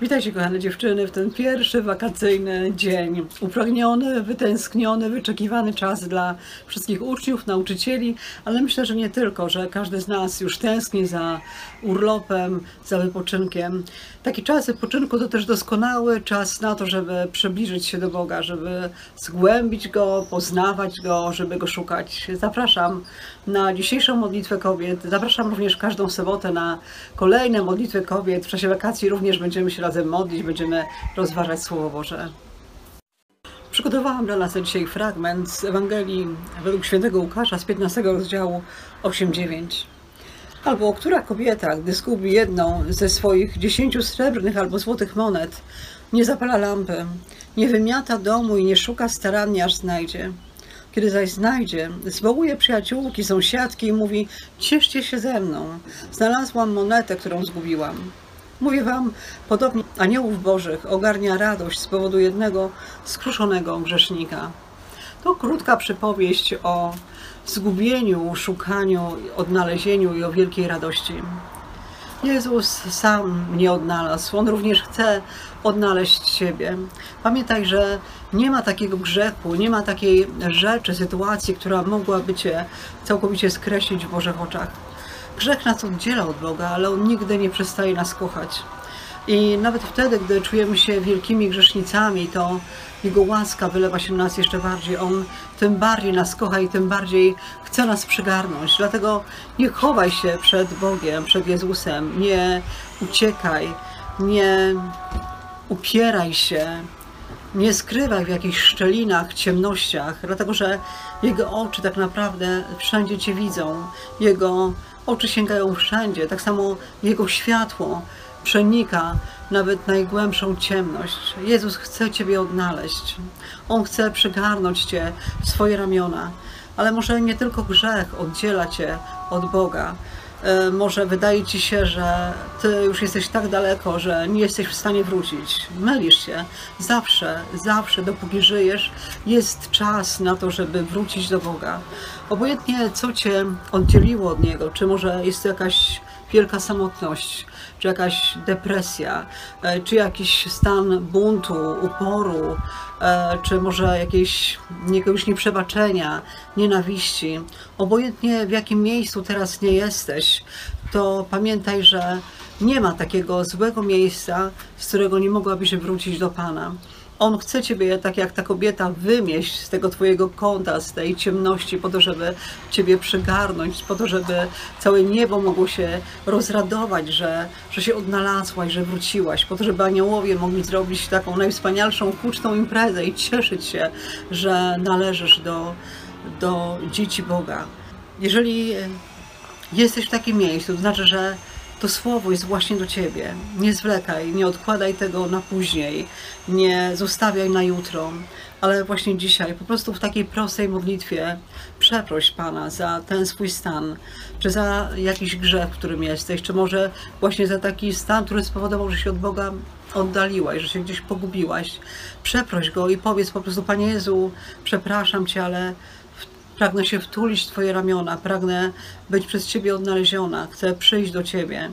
Witajcie kochane dziewczyny w ten pierwszy wakacyjny dzień. Upragniony, wytęskniony, wyczekiwany czas dla wszystkich uczniów, nauczycieli, ale myślę, że nie tylko, że każdy z nas już tęskni za urlopem, za wypoczynkiem. Taki czas wypoczynku to też doskonały czas na to, żeby przybliżyć się do Boga, żeby zgłębić Go, poznawać Go, żeby Go szukać. Zapraszam na dzisiejszą modlitwę kobiet. Zapraszam również każdą sobotę na kolejne modlitwy kobiet. W czasie wakacji również będziemy się razem modlić, będziemy rozważać Słowo Boże. Przygotowałam dla nas dzisiaj fragment z Ewangelii według świętego Łukasza z 15 rozdziału 8-9. Albo która kobieta, gdy zgubi jedną ze swoich dziesięciu srebrnych albo złotych monet, nie zapala lampy, nie wymiata domu i nie szuka starannie, aż znajdzie. Kiedy zaś znajdzie, zwołuje przyjaciółki, sąsiadki i mówi: Cieszcie się ze mną, znalazłam monetę, którą zgubiłam. Mówię wam, podobnie aniołów bożych ogarnia radość z powodu jednego skruszonego grzesznika. To krótka przypowieść o zgubieniu, szukaniu, odnalezieniu i o wielkiej radości. Jezus sam mnie odnalazł. On również chce odnaleźć siebie. Pamiętaj, że nie ma takiego grzechu, nie ma takiej rzeczy, sytuacji, która mogłaby cię całkowicie skreślić w Bożych oczach. Grzech nas oddziela od Boga, ale On nigdy nie przestaje nas kochać. I nawet wtedy, gdy czujemy się wielkimi grzesznicami, to Jego łaska wylewa się na nas jeszcze bardziej. On tym bardziej nas kocha i tym bardziej chce nas przygarnąć. Dlatego nie chowaj się przed Bogiem, przed Jezusem. Nie uciekaj, nie upieraj się, nie skrywaj w jakichś szczelinach, ciemnościach, dlatego że Jego oczy tak naprawdę wszędzie Cię widzą. Jego oczy sięgają wszędzie. Tak samo Jego światło przenika nawet najgłębszą ciemność. Jezus chce Ciebie odnaleźć. On chce przygarnąć Cię w swoje ramiona. Ale może nie tylko grzech oddziela Cię od Boga. E, może wydaje Ci się, że Ty już jesteś tak daleko, że nie jesteś w stanie wrócić. Mylisz się. Zawsze, zawsze, dopóki żyjesz, jest czas na to, żeby wrócić do Boga. Obojętnie, co Cię oddzieliło od Niego, czy może jest to jakaś wielka samotność, czy jakaś depresja, e, czy jakiś stan buntu, uporu, e, czy może jakieś, jakiegoś nieprzebaczenia, nienawiści. Obojętnie w jakim miejscu teraz nie jesteś, to pamiętaj, że nie ma takiego złego miejsca, z którego nie mogłabyś wrócić do Pana. On chce Ciebie, tak jak ta kobieta, wymieść z tego Twojego kąta, z tej ciemności, po to, żeby Ciebie przygarnąć, po to, żeby całe niebo mogło się rozradować, że, że się odnalazłaś, że wróciłaś, po to, żeby aniołowie mogli zrobić taką najwspanialszą, huczną imprezę i cieszyć się, że należysz do, do dzieci Boga. Jeżeli jesteś w takim miejscu, to znaczy, że to słowo jest właśnie do ciebie. Nie zwlekaj, nie odkładaj tego na później, nie zostawiaj na jutro, ale właśnie dzisiaj, po prostu w takiej prostej modlitwie, przeproś Pana za ten swój stan, czy za jakiś grzech, w którym jesteś, czy może właśnie za taki stan, który spowodował, że się od Boga oddaliłaś, że się gdzieś pogubiłaś. Przeproś Go i powiedz po prostu, Panie Jezu, przepraszam Cię, ale Pragnę się wtulić w Twoje ramiona, pragnę być przez Ciebie odnaleziona, chcę przyjść do Ciebie.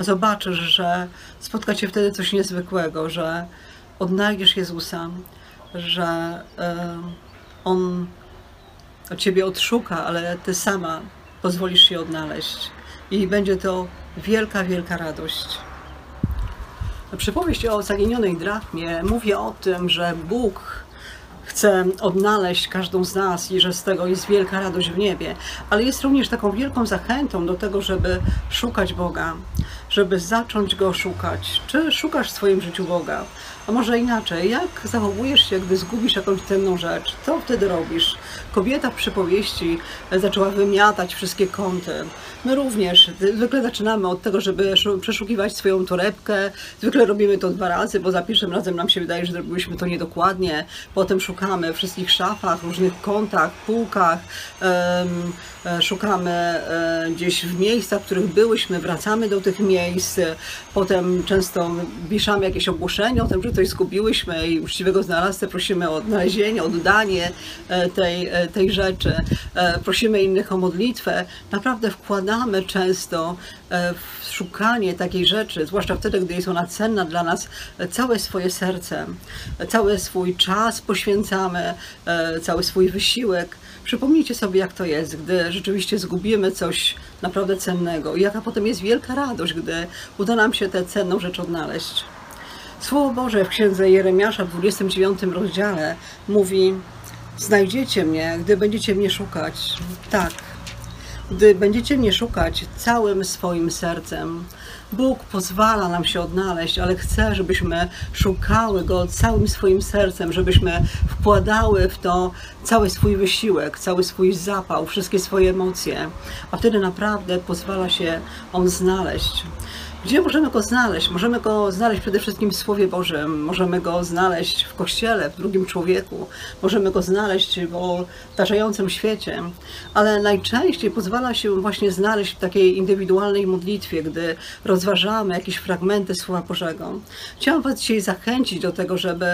Zobaczysz, że spotka Cię wtedy coś niezwykłego, że odnajdziesz Jezusa, że y, On Ciebie odszuka, ale Ty sama pozwolisz się odnaleźć. I będzie to wielka, wielka radość. Przypowieść o zaginionej drachmie mówi o tym, że Bóg chce odnaleźć każdą z nas i że z tego jest wielka radość w niebie, ale jest również taką wielką zachętą do tego, żeby szukać Boga, żeby zacząć Go szukać. Czy szukasz w swoim życiu Boga? A może inaczej, jak zachowujesz się, gdy zgubisz jakąś cenną rzecz? Co wtedy robisz? Kobieta w przypowieści zaczęła wymiatać wszystkie kąty. My również zwykle zaczynamy od tego, żeby przeszukiwać swoją torebkę. Zwykle robimy to dwa razy, bo za pierwszym razem nam się wydaje, że zrobiliśmy to niedokładnie. Potem szukamy w wszystkich szafach, różnych kątach, półkach. Um, szukamy um, gdzieś w miejscach, w których byłyśmy, wracamy do tych miejsc. Potem często piszemy jakieś ogłoszenie o tym, że coś zgubiłyśmy i uczciwego znalazcę prosimy o odnalezienie, oddanie e, tej, e, tej rzeczy. Prosimy innych o modlitwę. Naprawdę wkładamy często e, w szukanie takiej rzeczy, zwłaszcza wtedy, gdy jest ona cenna dla nas, e, całe swoje serce, e, cały swój czas poświęcamy, e, cały swój wysiłek. Przypomnijcie sobie, jak to jest, gdy rzeczywiście zgubimy coś naprawdę cennego i jaka potem jest wielka radość, gdy uda nam się tę cenną rzecz odnaleźć. Słowo Boże w księdze Jeremiasza w 29 rozdziale mówi: Znajdziecie mnie, gdy będziecie mnie szukać. Tak, gdy będziecie mnie szukać całym swoim sercem. Bóg pozwala nam się odnaleźć, ale chce, żebyśmy szukały Go całym swoim sercem, żebyśmy wkładały w to cały swój wysiłek, cały swój zapał, wszystkie swoje emocje, a wtedy naprawdę pozwala się On znaleźć. Gdzie możemy go znaleźć? Możemy go znaleźć przede wszystkim w Słowie Bożym, możemy go znaleźć w Kościele, w drugim człowieku, możemy go znaleźć w otaczającym świecie, ale najczęściej pozwala się właśnie znaleźć w takiej indywidualnej modlitwie, gdy rozważamy jakieś fragmenty Słowa Bożego. Chciałam Was dzisiaj zachęcić do tego, żeby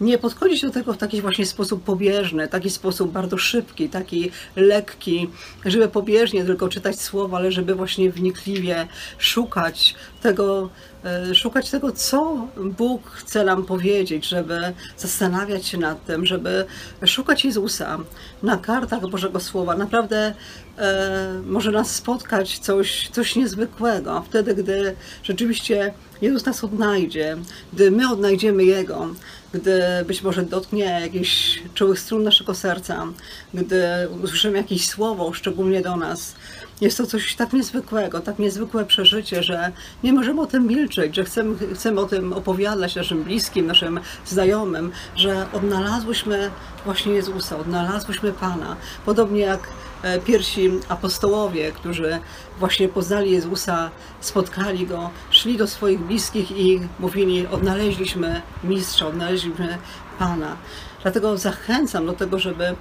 nie podchodzić do tego w taki właśnie sposób pobieżny, taki sposób bardzo szybki, taki lekki, żeby pobieżnie tylko czytać słowa, ale żeby właśnie wnikliwie szukać tego, e, szukać tego, co Bóg chce nam powiedzieć, żeby zastanawiać się nad tym, żeby szukać Jezusa na kartach Bożego Słowa. Naprawdę e, może nas spotkać coś, coś niezwykłego, wtedy, gdy rzeczywiście Jezus nas odnajdzie, gdy my odnajdziemy Jego, gdy być może dotknie jakichś czułych strun naszego serca, gdy usłyszymy jakieś słowo, szczególnie do nas. Jest to coś tak niezwykłego, tak niezwykłe przeżycie, że nie możemy o tym milczeć, że chcemy, chcemy o tym opowiadać naszym bliskim, naszym znajomym, że odnalazłyśmy właśnie Jezusa, odnalazłyśmy Pana. Podobnie jak e, pierwsi apostołowie, którzy właśnie poznali Jezusa, spotkali Go, szli do swoich bliskich i mówili, odnaleźliśmy mistrza, odnaleźliśmy Pana. Dlatego zachęcam do tego, żeby e,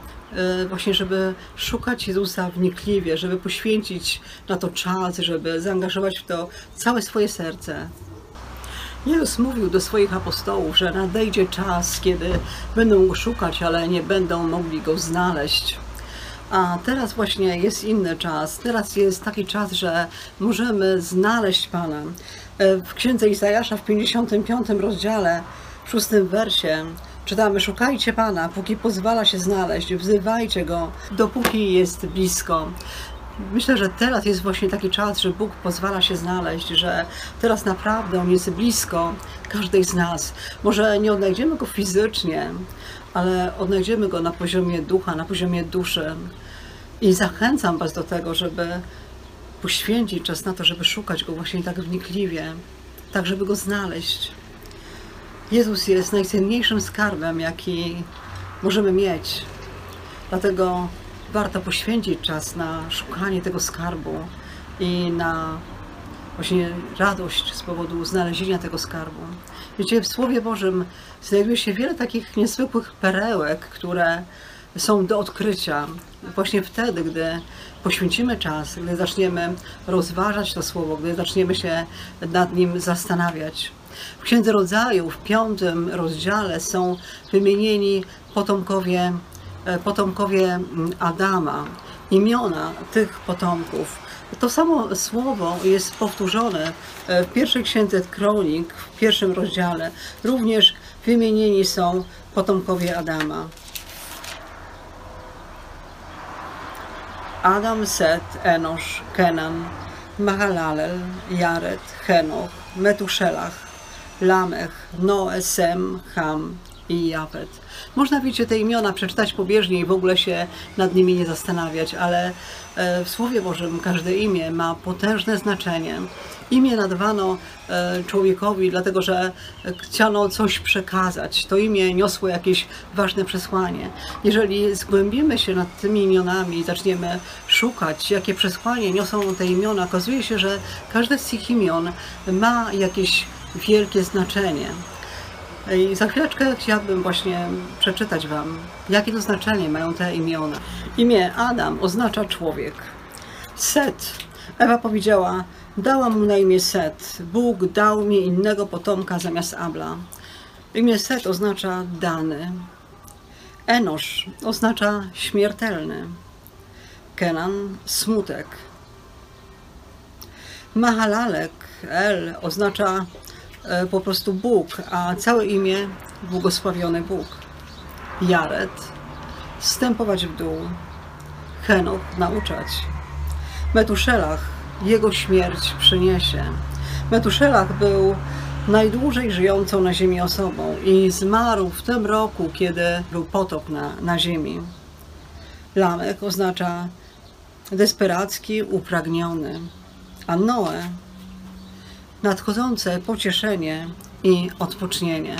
właśnie, żeby szukać Jezusa wnikliwie, żeby poświęcić na to czas, żeby zaangażować w to całe swoje serce. Jezus mówił do swoich apostołów, że nadejdzie czas, kiedy będą go szukać, ale nie będą mogli go znaleźć. A teraz właśnie jest inny czas. Teraz jest taki czas, że możemy znaleźć Pana. E, W księdze Izajasza w 55 rozdziale, w szóstym wersie czytamy: Szukajcie Pana, póki pozwala się znaleźć, wzywajcie go, dopóki jest blisko. Myślę, że teraz jest właśnie taki czas, że Bóg pozwala się znaleźć, że teraz naprawdę On jest blisko każdej z nas. Może nie odnajdziemy Go fizycznie, ale odnajdziemy Go na poziomie ducha, na poziomie duszy. I zachęcam Was do tego, żeby poświęcić czas na to, żeby szukać Go właśnie tak wnikliwie, tak żeby Go znaleźć. Jezus jest najcenniejszym skarbem, jaki możemy mieć. Dlatego warto poświęcić czas na szukanie tego skarbu i na właśnie radość z powodu znalezienia tego skarbu. Wiecie, w Słowie Bożym znajduje się wiele takich niezwykłych perełek, które są do odkrycia właśnie wtedy, gdy poświęcimy czas, gdy zaczniemy rozważać to Słowo, gdy zaczniemy się nad nim zastanawiać. W Księdze Rodzaju, w piątym rozdziale są wymienieni potomkowie, e, potomkowie mm, Adama, imiona tych potomków. To samo słowo jest powtórzone e, w pierwszej księdze Kronik, w pierwszym rozdziale. Również wymienieni są potomkowie Adama. Adam, Set, Enosz, Kenan, Mahalalel, Jared, Henoch, Metuszelach, Lamech, Noe, Sem, Ham i Japet. Można wiecie te imiona przeczytać pobieżnie i w ogóle się nad nimi nie zastanawiać, ale e, w Słowie Bożym każde imię ma potężne znaczenie. Imię nadawano e, człowiekowi, dlatego że chciano coś przekazać. To imię niosło jakieś ważne przesłanie. Jeżeli zgłębimy się nad tymi imionami i zaczniemy szukać, jakie przesłanie niosą te imiona, okazuje się, że każde z tych imion ma jakieś wielkie znaczenie. I za chwileczkę chciałabym właśnie przeczytać Wam, jakie to znaczenie mają te imiona. Imię Adam oznacza człowiek. Set. Ewa powiedziała, dałam mu na imię Set. Bóg dał mi innego potomka zamiast Abla. Imię Set oznacza dany. Enosz oznacza śmiertelny. Kenan smutek. Mahalalek, El, oznacza po prostu Bóg, a całe imię błogosławiony Bóg. Jared, wstępować w dół. Henoch, nauczać. Metuszelach, jego śmierć przyniesie. Metuszelach był najdłużej żyjącą na ziemi osobą i zmarł w tym roku, kiedy był potop na, na ziemi. Lamek oznacza desperacki, upragniony, a Noe nadchodzące pocieszenie i odpocznienie.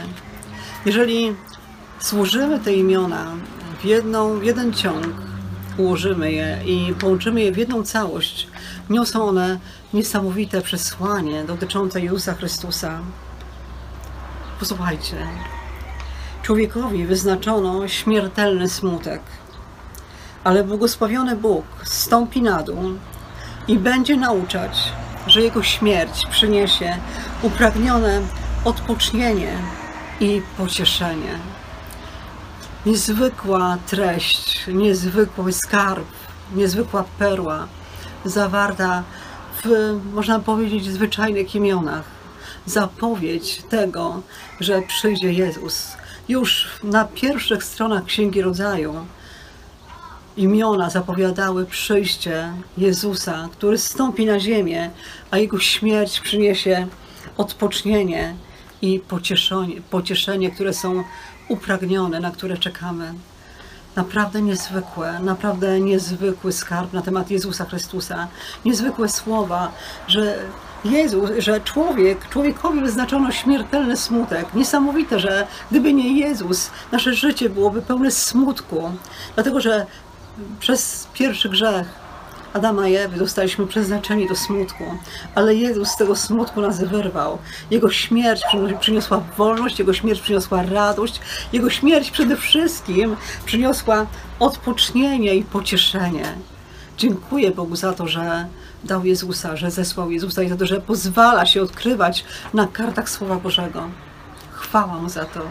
Jeżeli złożymy te imiona w, jedną, jeden ciąg, ułożymy je i połączymy je w jedną całość, niosą one niesamowite przesłanie dotyczące Jezusa Chrystusa. Posłuchajcie. Człowiekowi wyznaczono śmiertelny smutek, ale błogosławiony Bóg stąpi na dół i będzie nauczać, że jego śmierć przyniesie upragnione odpocznienie i pocieszenie. Niezwykła treść, niezwykły skarb, niezwykła perła zawarta w, można powiedzieć, zwyczajnych imionach. Zapowiedź tego, że przyjdzie Jezus. Już na pierwszych stronach Księgi Rodzaju imiona zapowiadały przyjście Jezusa, który stąpi na ziemię, a Jego śmierć przyniesie odpocznienie i pocieszenie, pocieszenie które są upragnione, na które czekamy. Naprawdę niezwykłe, naprawdę niezwykły skarb na temat Jezusa Chrystusa. Niezwykłe słowa, że Jezus, że człowiek, człowiekowi wyznaczono śmiertelny smutek. Niesamowite, że gdyby nie Jezus, nasze życie byłoby pełne smutku. Dlatego, że przez pierwszy grzech Adama i Ewy zostaliśmy przeznaczeni do smutku, ale Jezus z tego smutku nas wyrwał. Jego śmierć przyniosła wolność, Jego śmierć przyniosła radość, Jego śmierć przede wszystkim przyniosła odpocznienie i pocieszenie. Dziękuję Bogu za to, że dał Jezusa, że zesłał Jezusa i za to, że pozwala się odkrywać na kartach Słowa Bożego. Chwała Mu za to.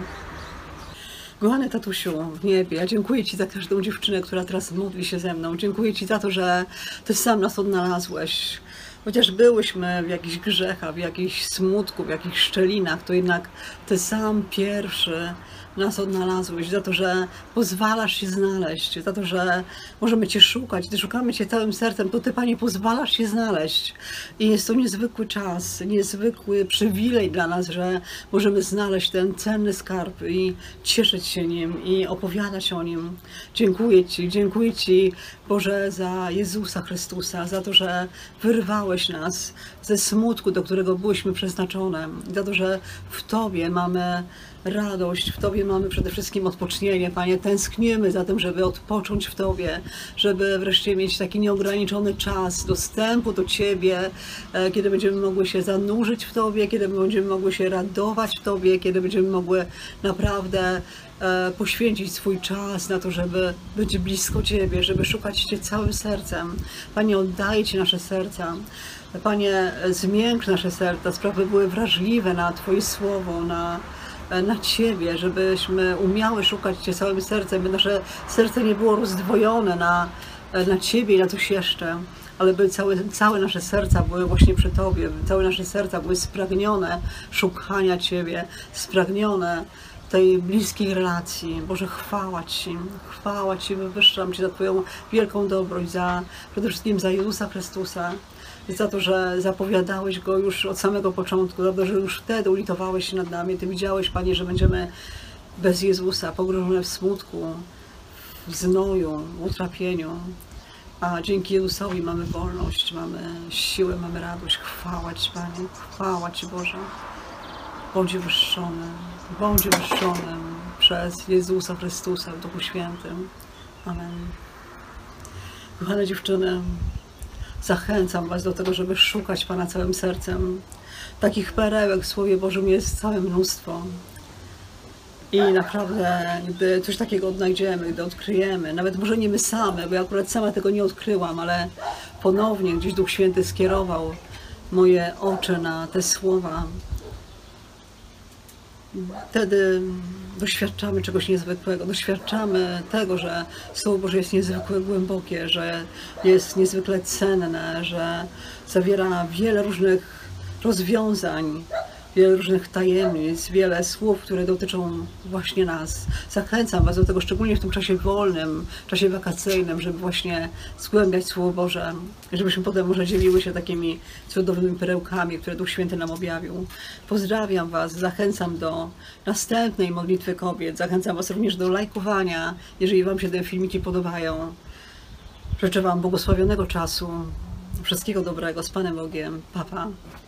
Kochany tatusiu w niebie, ja dziękuję Ci za każdą dziewczynę, która teraz modli się ze mną. Dziękuję Ci za to, że Ty sam nas odnalazłeś. Chociaż byłyśmy w jakichś grzechach, w jakichś smutku, w jakichś szczelinach, to jednak Ty sam pierwszy nas odnalazłeś, za to, że pozwalasz się znaleźć, za to, że możemy Cię szukać, gdy szukamy Cię całym sercem, to Ty, Panie, pozwalasz się znaleźć. I jest to niezwykły czas, niezwykły przywilej dla nas, że możemy znaleźć ten cenny skarb i cieszyć się nim i opowiadać o nim. Dziękuję Ci, dziękuję Ci, Boże, za Jezusa Chrystusa, za to, że wyrwałeś nas ze smutku, do którego byliśmy przeznaczone, za to, że w Tobie mamy radość, w Tobie mamy przede wszystkim odpocznienie, Panie. Tęskniemy za tym, żeby odpocząć w Tobie, żeby wreszcie mieć taki nieograniczony czas dostępu do Ciebie, e, kiedy będziemy mogły się zanurzyć w Tobie, kiedy będziemy mogły się radować w Tobie, kiedy będziemy mogły naprawdę e, poświęcić swój czas na to, żeby być blisko Ciebie, żeby szukać Cię całym sercem. Panie, oddaj Ci nasze serca. Panie, zmiękcz nasze serca, sprawy były wrażliwe na Twoje słowo, na, na Ciebie, żebyśmy umiały szukać Cię całym sercem, by nasze serce nie było rozdwojone na, na Ciebie i na coś jeszcze, ale by całe, całe nasze serca były właśnie przy Tobie, by całe nasze serca były spragnione szukania Ciebie, spragnione tej bliskiej relacji. Boże, chwała Ci, chwała Ci, wywyższam Ci za Twoją wielką dobroć, za, przede wszystkim za Jezusa Chrystusa, za to, że zapowiadałeś Go już od samego początku, za to, że już wtedy ulitowałeś się nad nami. Ty widziałeś, Panie, że będziemy bez Jezusa, pogrążone w smutku, w znoju, w utrapieniu. A dzięki Jezusowi mamy wolność, mamy siłę, mamy radość. Chwała Ci, Panie, chwała Ci, Boże. Bądź wyższony, bądź wyższony przez Jezusa Chrystusa w Duchu Świętym. Amen. Kochane dziewczyny, zachęcam Was do tego, żeby szukać Pana całym sercem. Takich perełek w Słowie Bożym jest całe mnóstwo. I naprawdę, gdy coś takiego odnajdziemy, gdy odkryjemy, nawet może nie my same, bo ja akurat sama tego nie odkryłam, ale ponownie gdzieś Duch Święty skierował moje oczy na te słowa. Wtedy doświadczamy czegoś niezwykłego, doświadczamy tego, że Słowo Boże jest niezwykle głębokie, że jest niezwykle cenne, że zawiera wiele różnych rozwiązań, wiele różnych tajemnic, wiele słów, które dotyczą właśnie nas. Zachęcam Was do tego, szczególnie w tym czasie wolnym, czasie wakacyjnym, żeby właśnie zgłębiać Słowo Boże, żebyśmy potem może dzieliły się takimi cudownymi perełkami, które Duch Święty nam objawił. Pozdrawiam Was, zachęcam do następnej modlitwy kobiet, zachęcam Was również do lajkowania, jeżeli Wam się te filmiki podobają. Życzę Wam błogosławionego czasu, wszystkiego dobrego z Panem Bogiem. Papa. Pa.